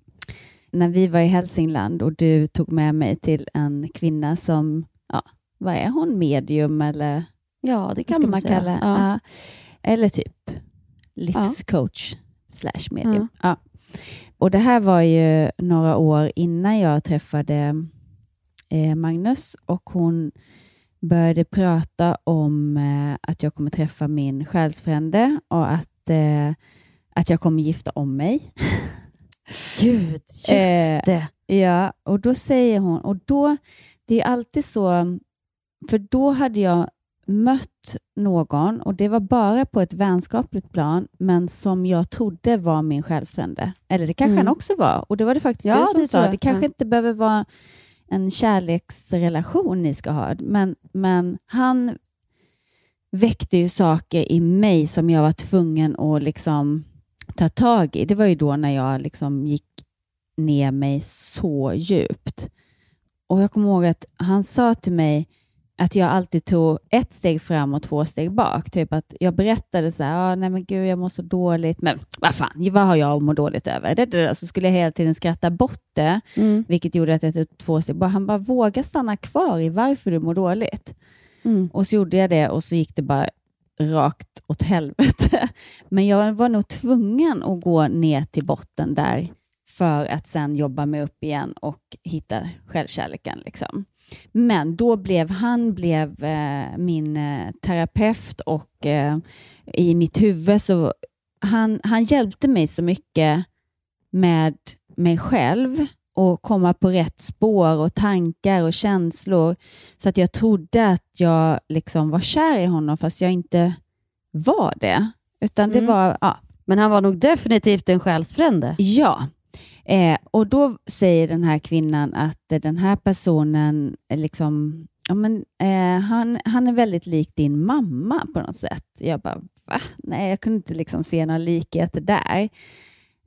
När vi var i Hälsingland och du tog med mig till en kvinna som, ja, vad är hon, medium eller? Ja, det kan ska man säga. kalla ja. Eller typ livscoach slash medium. Ja. Och Det här var ju några år innan jag träffade eh, Magnus och hon började prata om eh, att jag kommer träffa min själsfrände och att, eh, att jag kommer gifta om mig. Gud, just Eh, det. Ja, och då säger hon, och då, det är alltid så, för då hade jag mött någon och det var bara på ett vänskapligt plan, men som jag trodde var min själsfrände. Eller det kanske Mm. han också var, och det var det faktiskt Ja, du som det sa. Det kanske inte behöver vara en kärleksrelation ni ska ha, men, men han väckte ju saker i mig som jag var tvungen att liksom ta tag i. Det var ju då när jag liksom gick ner mig så djupt. Och Jag kommer ihåg att han sa till mig att jag alltid tog ett steg fram och två steg bak. Typ att jag berättade så här, ah, nej men gud jag mår så dåligt, men vad fan, vad har jag att må dåligt över? Det, det, det. Så skulle jag hela tiden skratta bort det, Mm. vilket gjorde att jag tog två steg bak. Han bara, våga stanna kvar i varför du mår dåligt. Mm. Och så gjorde jag det och så gick det bara rakt åt helvete. Men jag var nog tvungen att gå ner till botten där för att sen jobba mig upp igen och hitta självkärleken. Liksom. Men då blev han blev eh, min eh, terapeut och eh, i mitt huvud så han, han hjälpte mig så mycket med mig själv och komma på rätt spår och tankar och känslor så att jag trodde att jag liksom var kär i honom fast jag inte var det. Utan det Mm. var, ja. Men han var nog definitivt en själsfrände. Ja, eh, och då säger den här kvinnan att eh, den här personen är liksom, ja, men, eh, han, han är väldigt lik din mamma på något sätt. Jag bara, va? Nej, jag kunde inte liksom se några likheter där.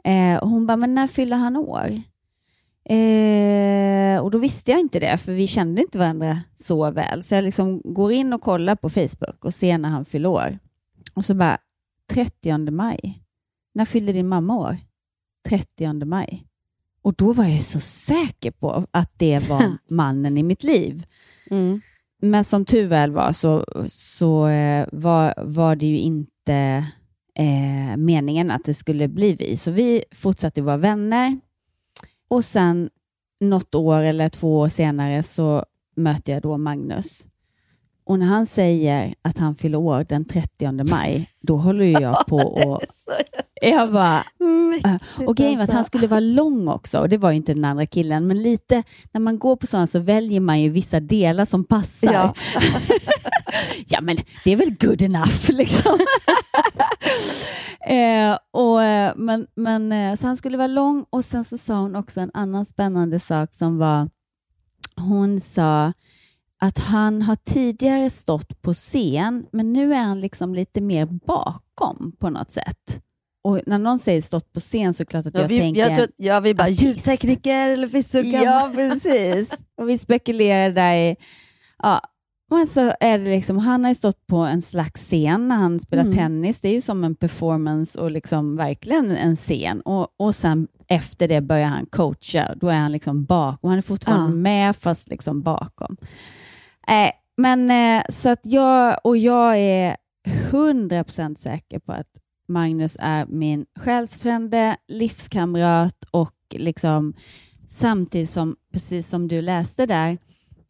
Eh, och hon bara, men när fyller han år? Eh, och då visste jag inte det, för vi kände inte varandra så väl. Så jag liksom går in och kollar på Facebook och ser när han fyller år. Och så bara, 30 maj. När fyllde din mamma år? 30 maj. Och då var jag så säker på att det var mannen i mitt liv. Mm. Men som tur väl var så, så eh, var, var det ju inte eh, meningen att det skulle bli vi. Så vi fortsatte vara vänner. Och sen något år eller två år senare så möter jag då Magnus. Och när han säger att han fyller år den 30 maj, då håller ju jag på och... Jag bara... Mäktigt Och grejen var att alltså. han skulle vara lång också, och det var ju inte den andra killen, men lite, när man går på sådana så väljer man ju vissa delar som passar. Ja. ja, men det är väl good enough liksom. eh, och, eh, men, men, eh, så han skulle vara lång och sen så sa hon också en annan spännande sak som var, hon sa att han har tidigare stått på scen, men nu är han liksom lite mer bakom på något sätt. Och när någon säger stått på scen så är det klart att Ja, jag vi, tänker... jag tror, ja, vi bara ljudtekniker eller fysika. Ja, precis. Och vi spekulerar där i... Ja. Men så är det liksom, han har ju stått på en slags scen när han spelar Mm. tennis. Det är ju som en performance och liksom verkligen en scen. Och, och sen efter det börjar han coacha. Då är han liksom bakom. Han är fortfarande Ja. med fast liksom bakom. Eh, men eh, så att jag, och jag är 100% säker på att Magnus är min själsfrände, livskamrat och liksom samtidigt som, precis som du läste där,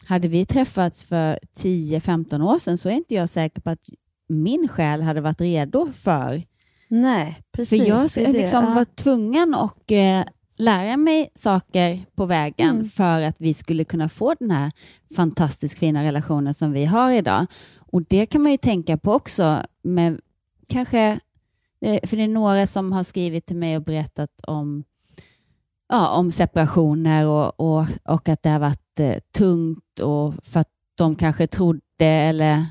hade vi träffats för 10-15 år sedan så är inte jag säker på att min själ hade varit redo för. Nej, precis. för jag det liksom Ja. var tvungen att eh, lära mig saker på vägen Mm. för att vi skulle kunna få den här fantastiskt fina relationen som vi har idag. Och det kan man ju tänka på också med kanske, eh, för det är några som har skrivit till mig och berättat om ja, om separationer och, och, och att det har varit eh, tungt och för att de kanske trodde eller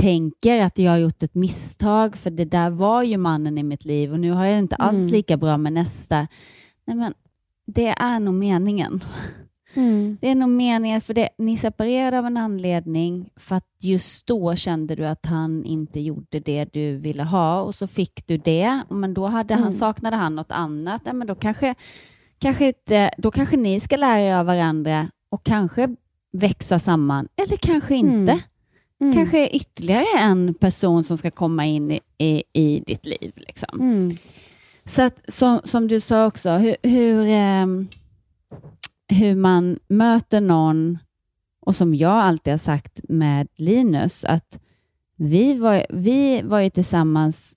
tänker att jag har gjort ett misstag för det där var ju mannen i mitt liv och nu har jag inte alls Mm. lika bra med nästa. Nej, men det är nog meningen. Mm. Det är nog meningen, för det, ni separerade av en anledning för att just då kände du att han inte gjorde det du ville ha och så fick du det, men då hade Mm. han, saknade han något annat. Nej, men då, kanske, kanske inte, då kanske ni ska lära er av varandra och kanske växa samman, eller kanske inte. Mm. Mm. Kanske ytterligare en person som ska komma in i, i, i ditt liv. Liksom. Mm. Så att, som, som du sa också, hur, hur, ehm, hur man möter någon och som jag alltid har sagt med Linus, att vi var, vi var ju tillsammans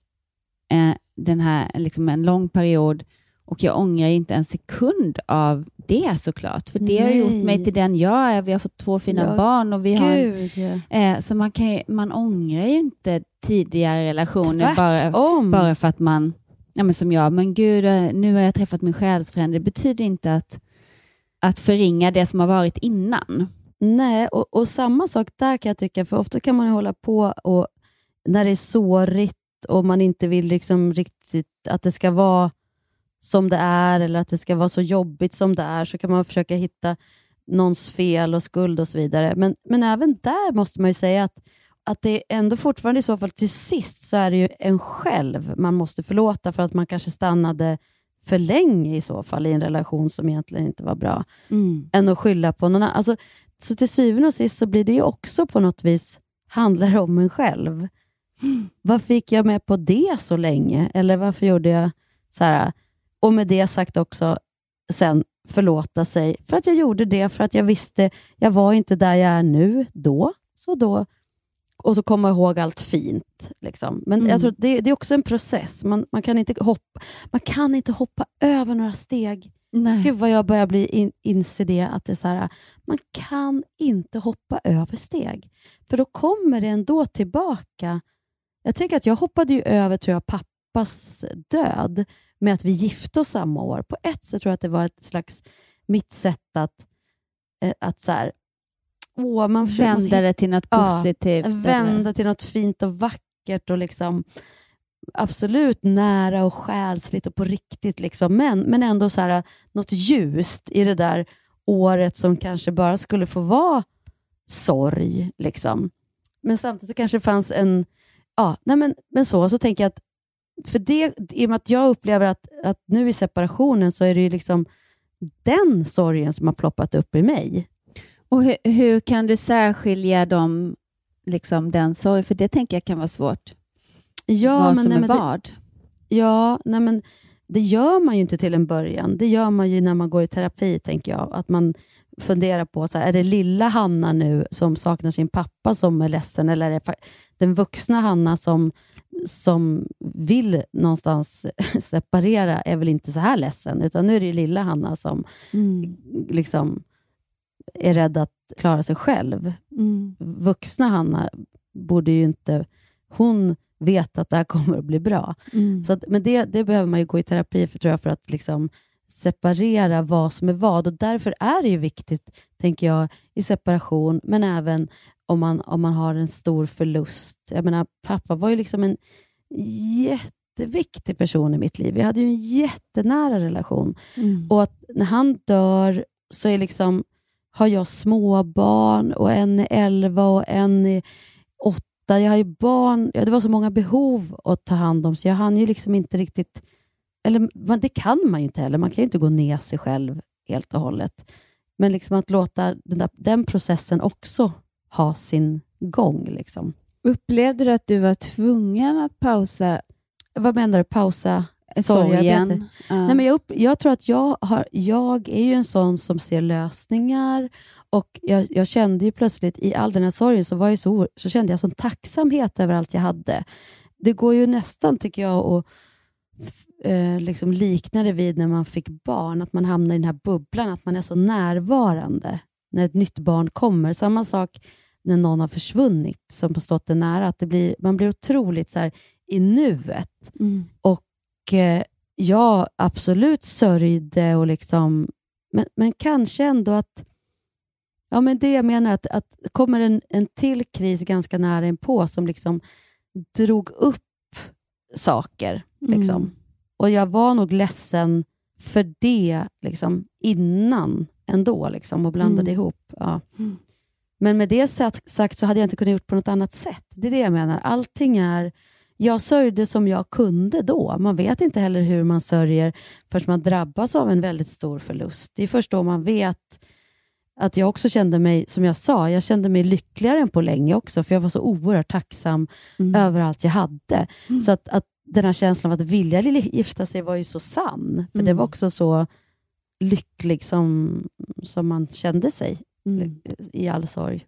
eh, den här, liksom en lång period och jag ångrar inte en sekund av det såklart, för det har gjort Nej. mig till den jag är. Vi har fått två fina Ja, barn och vi har. Eh, så man, kan, ju- man ångrar ju inte tidigare relationer bara, Tvärtom. bara för att man, ja, men som jag, men gud, eh, nu har jag träffat min själsfrände. Det betyder inte att, att förringa det som har varit innan. Nej, och, och samma sak där kan jag tycka, för ofta kan man hålla på och när det är sårigt och man inte vill liksom riktigt att det ska vara som det är eller att det ska vara så jobbigt som det är, så kan man försöka hitta någons fel och skuld och så vidare. Men, men även där måste man ju säga att, att det ändå fortfarande i så fall till sist så är det ju en själv man måste förlåta för att man kanske stannade för länge i så fall i en relation som egentligen inte var bra än att skylla på någon annan. Alltså, så till syvende och sist så blir det ju också på något vis, handlar om en själv. Varför gick jag med på det så länge? Eller varför gjorde jag så här? Och med det sagt också, sen förlåta sig för att jag gjorde det, för att jag visste, jag var inte där jag är nu, då, så då. Och så komma ihåg allt fint. Liksom. Men Mm. jag tror det, det är också en process. Man, man, kan inte hoppa, man kan inte hoppa över några steg. Nej. Gud vad jag börjar bli in, inse det, att det är så här, man kan inte hoppa över steg. För då kommer det ändå tillbaka. Jag tänker att jag hoppade ju över tror jag, pappas död med att vi gifte oss samma år. På ett sätt tror jag att det var ett slags mitt sätt att, eh, att så här, åh, man försöker- Vända det till något positivt? Vända till något fint och vackert och liksom absolut nära och själsligt och på riktigt, liksom, men, men ändå så här, något ljust i det där året som kanske bara skulle få vara sorg. Liksom. Men samtidigt så kanske det fanns en... Ja, nej men, men så, så tänker jag att för det, i och med att jag upplever att, att nu i separationen så är det ju liksom den sorgen som har ploppat upp i mig. Och hur, hur kan du särskilja dem, liksom den sorgen? För det tänker jag kan vara svårt. Ja, vad men som nej, är men det- vad. Ja, nej men det gör man ju inte till en början. Det gör man ju när man går i terapi, tänker jag. Att man fundera på, så här, är det lilla Hanna nu som saknar sin pappa som är ledsen, eller är det den vuxna Hanna som, som vill någonstans separera, är väl inte så här ledsen, utan nu är det lilla Hanna som Mm. liksom är rädd att klara sig själv. Mm. Vuxna Hanna borde ju inte... Hon vet att det här kommer att bli bra. Mm. Så att, men det, det behöver man ju gå i terapi för, tror jag, för att liksom separera vad som är vad. Och Därför är det ju viktigt, tänker jag, i separation, men även om man, om man har en stor förlust. Jag menar, pappa var ju liksom en jätteviktig person i mitt liv. Vi hade ju en jättenära relation. Mm. Och att när han dör så är liksom, har jag småbarn och en är 11 och en är 8. Jag har ju barn. Ja, det var så många behov att ta hand om så jag hann ju liksom inte riktigt... Eller det kan man ju inte heller. Man kan ju inte gå ner sig själv helt och hållet. Men liksom att låta den, där, den processen också ha sin gång. Liksom. Upplevde du att du var tvungen att pausa Vad menar du? Pausa sorgen? Ja. Nej, men jag, upp, jag tror att jag, har, jag är ju en sån som ser lösningar och jag, jag kände ju plötsligt i all den här sorgen så, var jag så, så kände jag sån tacksamhet över allt jag hade. Det går ju nästan, tycker jag, att eh, liksom likna det vid när man fick barn, att man hamnar i den här bubblan, att man är så närvarande när ett nytt barn kommer. Samma sak när någon har försvunnit som har stått en nära, att det blir, man blir otroligt så här, i nuet. Mm. Och eh, jag absolut sörjde, och liksom, men, men kanske ändå att Ja, men det jag menar att, att kommer en, en till kris ganska nära inpå som liksom drog upp saker. Liksom. Mm. Och jag var nog ledsen för det liksom, innan ändå liksom, och blandade Mm. ihop. Ja. Mm. Men med det sagt, sagt så hade jag inte kunnat gjort på något annat sätt. Det är det jag menar. Allting är... Jag sörjde som jag kunde då. Man vet inte heller hur man sörjer förrän man drabbas av en väldigt stor förlust. Det är först då man vet att jag också kände mig, som jag sa, jag kände mig lyckligare än på länge också, för jag var så oerhört tacksam Mm. över allt jag hade. Så att, att den här känslan av att vilja gifta sig var ju så sann, för det Mm. var också så lycklig som, som man kände sig Mm. i all sorg.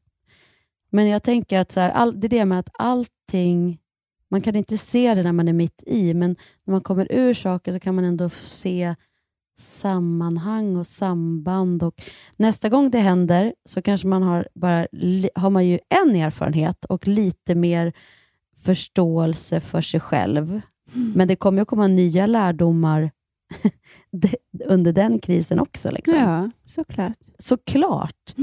Men jag tänker att så här, all, det är det med att allting, man kan inte se det när man är mitt i, men när man kommer ur saker så kan man ändå se sammanhang och samband. Och nästa gång det händer så kanske man har, bara, har man ju en erfarenhet och lite mer förståelse för sig själv. Men det kommer ju att komma nya lärdomar de- under den krisen också. Liksom. Ja, såklart. Såklart.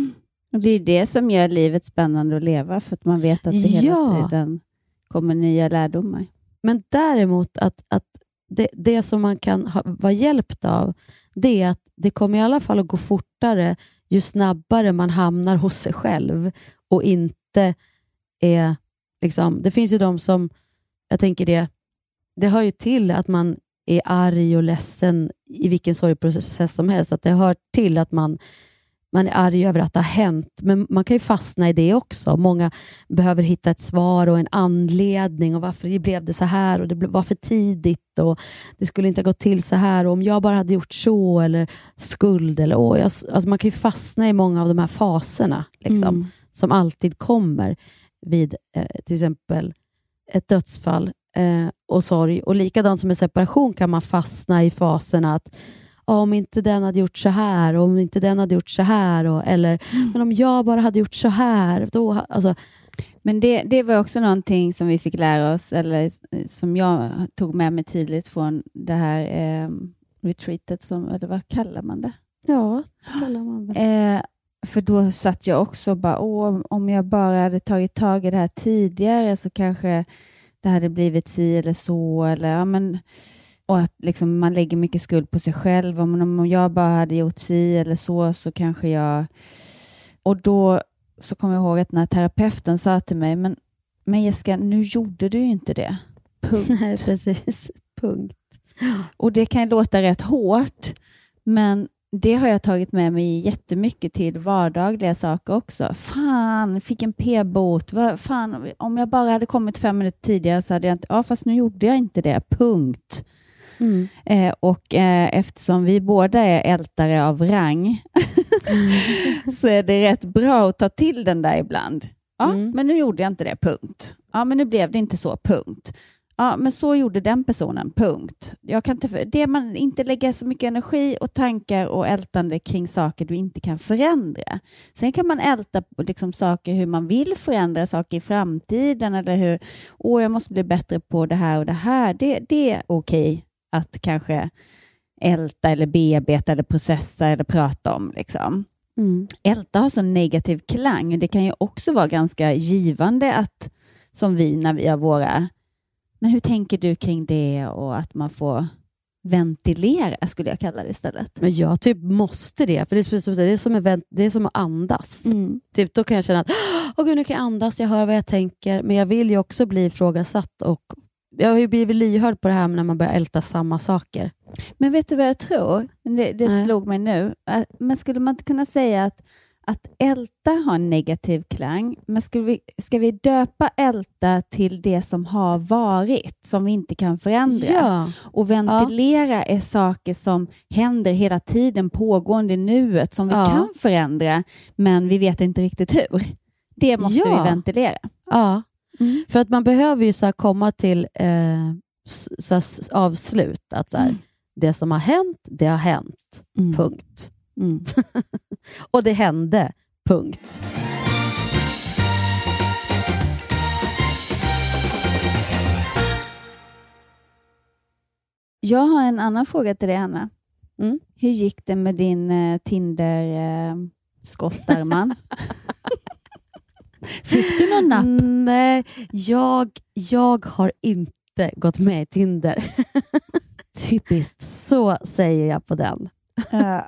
Och det är det som gör livet spännande att leva, för att man vet att det hela Ja. tiden kommer nya lärdomar. Men däremot att, att det, det som man kan ha, vara hjälpt av, det är att det kommer i alla fall att gå fortare ju snabbare man hamnar hos sig själv och inte är... Liksom, det finns ju de som, jag tänker det, det hör ju till att man är arg och ledsen i vilken sorgprocess som helst, att det hör till att man man är arg över att det har hänt, men man kan ju fastna i det också. Många behöver hitta ett svar och en anledning och varför blev det så här och det var för tidigt och det skulle inte ha gått till så här och om jag bara hade gjort så eller skuld eller åh, alltså man kan ju fastna i många av de här faserna liksom, Mm. som alltid kommer vid eh, till exempel ett dödsfall eh, och sorg. Och likadant som med separation kan man fastna i faserna att "Ja, om inte den hade gjort så här och om inte den hade gjort så här och, eller men om jag bara hade gjort så här. Då, ha-" alltså, Men det, det var också någonting som vi fick lära oss, eller s- som jag tog med mig tydligt från det här eh, retreatet, som, eller vad kallar man det? ja, det kallar man väl. Eh, för då satt jag också och bara, Åh, om jag bara hade tagit tag i det här tidigare så kanske det hade blivit si eller så. Eller, ja, men, och att liksom, man lägger mycket skuld på sig själv. Om, om jag bara hade gjort si eller så, så kanske jag... Och då så kommer jag ihåg att när terapeuten sa till mig, men, men Jessica, nu gjorde du ju inte det. Punkt. Nej, precis. Punkt. Och det kan låta rätt hårt, men det har jag tagit med mig jättemycket till vardagliga saker också. Fan, fick en p-bot. Fan, om jag bara hade kommit fem minuter tidigare så hade jag inte... Ja, fast nu gjorde jag inte det. Punkt. Mm. Eh, och eh, eftersom vi båda är ältare av rang så är det rätt bra att ta till den där ibland. Ja, Mm. men nu gjorde jag inte det, punkt. Ja, men nu blev det inte så, punkt. Ja, men så gjorde den personen, punkt. Jag kan inte, det man inte lägger så mycket energi och tankar och ältande kring saker du inte kan förändra. Sen kan man älta liksom saker hur man vill förändra saker i framtiden eller hur, åh, jag måste bli bättre på det här och det här. Det, det är okej att kanske älta eller bearbeta eller processa eller prata om. Liksom. Mm. Älta har så negativ klang. Det kan ju också vara ganska givande att, som vi när vi har våra, men hur tänker du kring det och att man får ventilera, skulle jag kalla det istället. Men jag typ måste det, för det är, som- det är, som, en det är som att andas. Mm. Typ, då kan jag känna att Åh, gud, nu kan jag andas, jag hör vad jag tänker, men jag vill ju också bli ifrågasatt och jag har ju blivit lyhörd på det här när man börjar älta samma saker. Men vet du vad jag tror? Det, det Nej. slog mig nu. Men skulle man inte kunna säga att, att älta har en negativ klang, men ska vi, ska vi döpa älta till det som har varit, som vi inte kan förändra? Ja. Och ventilera är saker som händer hela tiden, pågående i nuet, som vi Ja. kan förändra, men vi vet inte riktigt hur. Det måste Ja. vi ventilera. Ja, för att man behöver ju så komma till eh, så avslut. Att så här, Mm. Det som har hänt, det har hänt. Punkt. Mm. och det hände. Punkt. Jag har en annan fråga till dig, Anna. Mm. Hur gick det med din eh, Tinder eh? Fick du någon napp? Nej, jag, jag har inte gått med i Tinder. Typiskt. Så säger jag på den.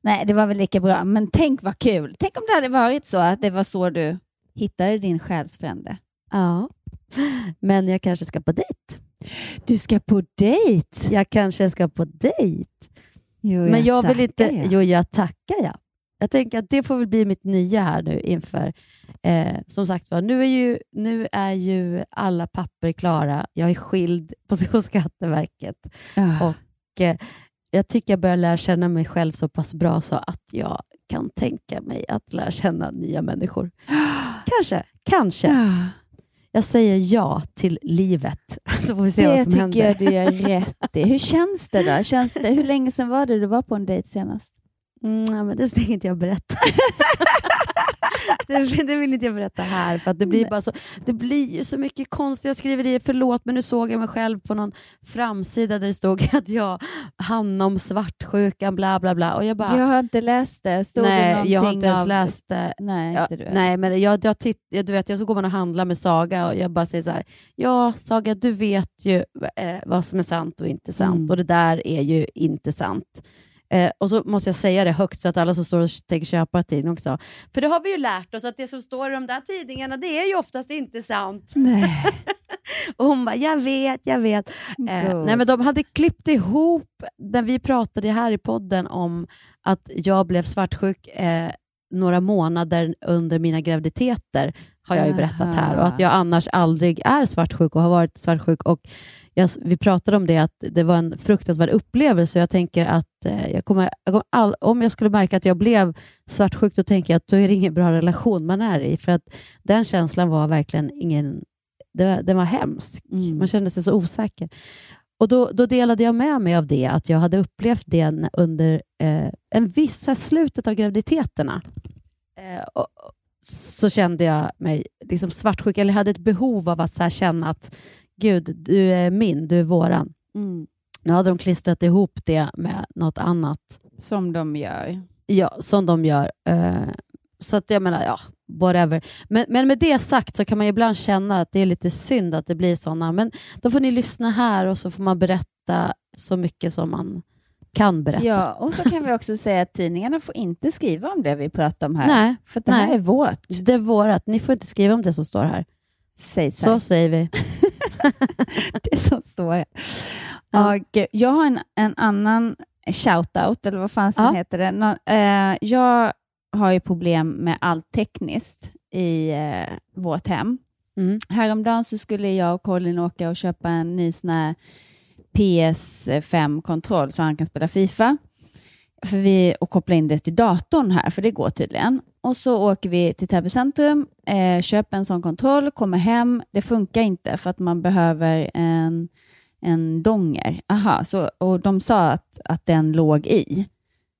Nej, det var väl lika bra. Men tänk vad kul. Tänk om det hade varit så att det var så du hittade din själsfrände. Ja, men jag kanske ska på dejt. Du ska på dejt? Jag kanske ska på dejt. Jo, Men jag vill inte... tackar, ja. Jo, jag tackar jag. Jag tänker att det får väl bli mitt nya här nu inför... Eh, som sagt var, nu är, ju, nu är ju alla papper klara. Jag är skild på Skatteverket. Ja. Och eh, jag tycker jag börjar lära känna mig själv så pass bra så att jag kan tänka mig att lära känna nya människor. Kanske, kanske. Ja. Jag säger ja till livet, så får vi se vad Det som tycker händer. jag du gör rätt i. Hur känns det då? Känns det, hur länge sedan var det du var på en dejt senast? Mm, men det tänker inte jag berätta. Det, det vill inte jag berätta här, för att det blir bara så Det blir ju så mycket konstiga skriverier. Förlåt, men nu såg jag mig själv på någon framsida där det stod att jag hamnade om svartsjukan, bla bla bla. Och jag bara, Jag har inte läst det. Stod det nej, jag har inte ens av- läst det. Nej, Ja, inte du. nej, men jag, jag, titt, jag, du vet, jag så går man och handlar med Saga och jag bara säger så här, ja Saga, du vet ju eh, vad som är sant och inte sant Mm. och det där är ju inte sant. Eh, och så måste jag säga det högt så att alla som står och tänker köpa en tidning också. För det har vi ju lärt oss att det som står i de där tidningarna, det är ju oftast inte sant. Nej. och hon bara, jag vet, jag vet. Eh, nej, men de hade klippt ihop, när vi pratade här i podden om att jag blev svartsjuk eh, några månader under mina graviditeter, har jag ju berättat här. Och att jag annars aldrig är svartsjuk och har varit svartsjuk. Och jag, vi pratade om det, att det var en fruktansvärd upplevelse. Jag tänker att eh, jag kommer, jag kommer all, om jag skulle märka att jag blev svartsjuk, då tänker jag att då är det ingen bra relation man är i. För att den känslan var verkligen ingen... Det var, den var hemsk. Mm. Man kände sig så osäker. Och då, då delade jag med mig av det, att jag hade upplevt det under eh, en viss, så här slutet av graviditeterna. Eh, och, så kände jag mig liksom svartsjuk, eller hade ett behov av att så här känna att Gud, du är min, du är våran. Mm. Nu hade de klistrat ihop det med något annat. Som de gör. Ja, som de gör. Eh, så att jag menar, ja, whatever. Men, men med det sagt så kan man ju ibland känna att det är lite synd att det blir sådana. Men då får ni lyssna här och så får man berätta så mycket som man kan berätta. Ja, och så kan vi också säga att tidningarna får inte skriva om det vi pratar om här. Nej, för det här nej. är vårt. Det är vårat. Ni får inte skriva om det som står här. Säg så. Så säger vi. det är som står. Och jag har en, en annan shout-out, eller vad fan Ja. heter det? Nå, eh, jag har ju problem med allt tekniskt i eh, vårt hem. Mm. Häromdagen så skulle jag och Colin åka och köpa en ny sån här PS5-kontroll så han kan spela Fifa. för vi, och koppla in det till datorn här, för det går tydligen. Och så åker vi till Täby centrum, eh, köper en sån kontroll, kommer hem. Det funkar inte för att man behöver en, en donger. Aha, så, och de sa att, att den låg i,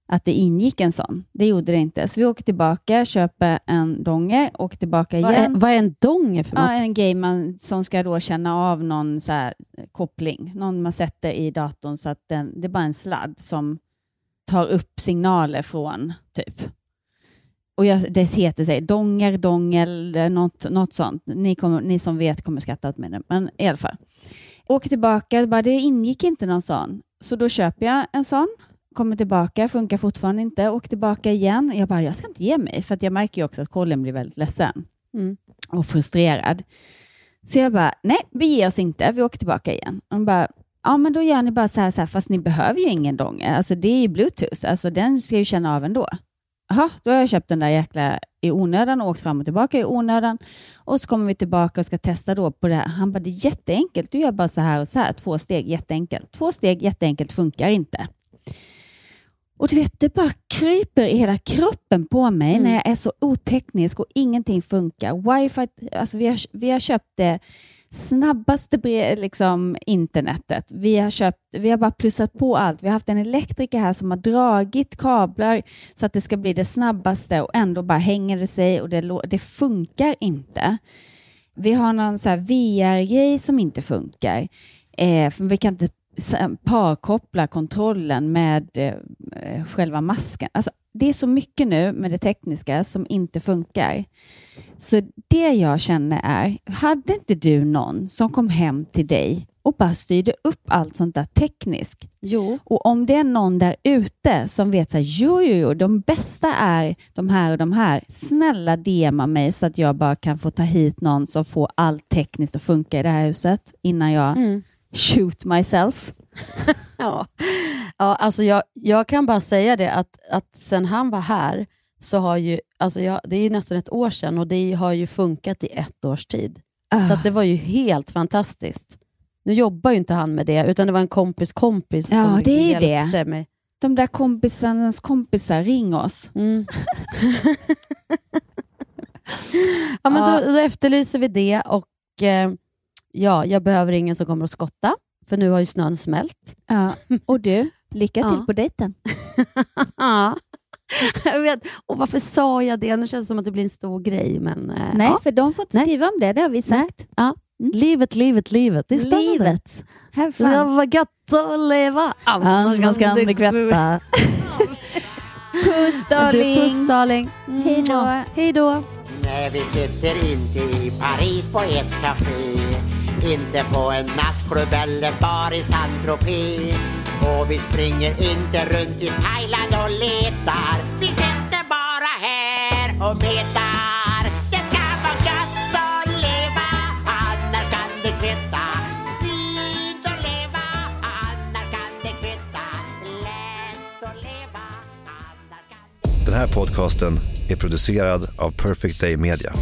att det ingick en sån. Det gjorde det inte. Så vi åker tillbaka, köper en donger, åker tillbaka Vad är, igen. vad är en donger för något? Ja, en grej man, som ska då känna av någon så här, koppling. Någon man sätter i datorn så att den, det är bara en sladd som tar upp signaler från typ. Och jag, det heter sig donger, dongel, något, något sånt. Ni, kommer, ni som vet kommer skratta åt mig nu, men i alla fall. Åker tillbaka, bara, det ingick inte någon sån. Så då köper jag en sån, kommer tillbaka, funkar fortfarande inte, åker tillbaka igen. Jag bara, jag ska inte ge mig, för jag märker ju också att Colin blir väldigt ledsen Mm. och frustrerad. Så jag bara, nej, vi ger oss inte, vi åker tillbaka igen. Och bara, ja men då gör ni bara så här, så här fast ni behöver ju ingen donger, alltså det är ju bluetooth, alltså den ska ju känna av ändå. Jaha, då har jag köpt den där jäkla i onödan och åkt fram och tillbaka i onödan. Och så kommer vi tillbaka och ska testa då på det här. Han bara, det är jätteenkelt, du gör bara så här och så här, två steg, jätteenkelt. Två steg, jätteenkelt, funkar inte. Och du vet, det bara kryper i hela kroppen på mig när jag är så oteknisk och ingenting funkar. Wifi, alltså vi har, vi har köpt det snabbaste liksom, internetet. Vi har, köpt, vi har bara plussat på allt. Vi har haft en elektriker här som har dragit kablar så att det ska bli det snabbaste och ändå bara hänger det sig och det, det funkar inte. Vi har någon VR-grej som inte funkar. Eh, för vi kan inte s- parkoppla kontrollen med eh, själva masken. Alltså, det är så mycket nu med det tekniska som inte funkar. Så det jag känner är, hade inte du någon som kom hem till dig och bara styrde upp allt sånt där tekniskt? Jo. Och om det är någon där ute som vet att jo, jo, jo, de bästa är de här och de här, snälla DMa mig så att jag bara kan få ta hit någon som får allt tekniskt att funka i det här huset innan jag Mm. Shoot myself. Ja, ja alltså jag, jag kan bara säga det att, att sen han var här så har ju, alltså jag, det är nästan ett år sedan och det har ju funkat i ett års tid. Så att det var ju helt fantastiskt. Nu jobbar ju inte han med det, utan det var en kompis kompis Ja, som det är hjälpte det. mig. De där kompisarnas kompisar, ring oss. Mm. Ja, men Ja. Då, då efterlyser vi det och eh, ja, jag behöver ingen som kommer att skotta, för nu har ju snön smält. Ja. Och du, lycka till Ja. på dejten. Ja. Jag vet. Och varför sa jag det? Nu känns det som att det blir en stor grej. Men, eh, Nej, ja. för de får inte Nej. skriva om det, det har vi sagt. Ja. Livet, livet, livet. Det är spännande. Livet. Have fun. Det var gött att leva. Annars kan det kvätta. Puss darling. Du, puss darling. Hej då. Mua. Hej då. Nej, vi sitter inte i Paris på ett café inte på en nattklubb eller bar i Saint-Tropez. Och vi springer inte runt i Thailand och letar. Vi sitter bara här och metar. Det ska vara gött att leva Annars kan det kvitta. Fint att leva Annars kan det kvitta. Lätt att leva Den här podcasten är producerad av Perfect Day Media.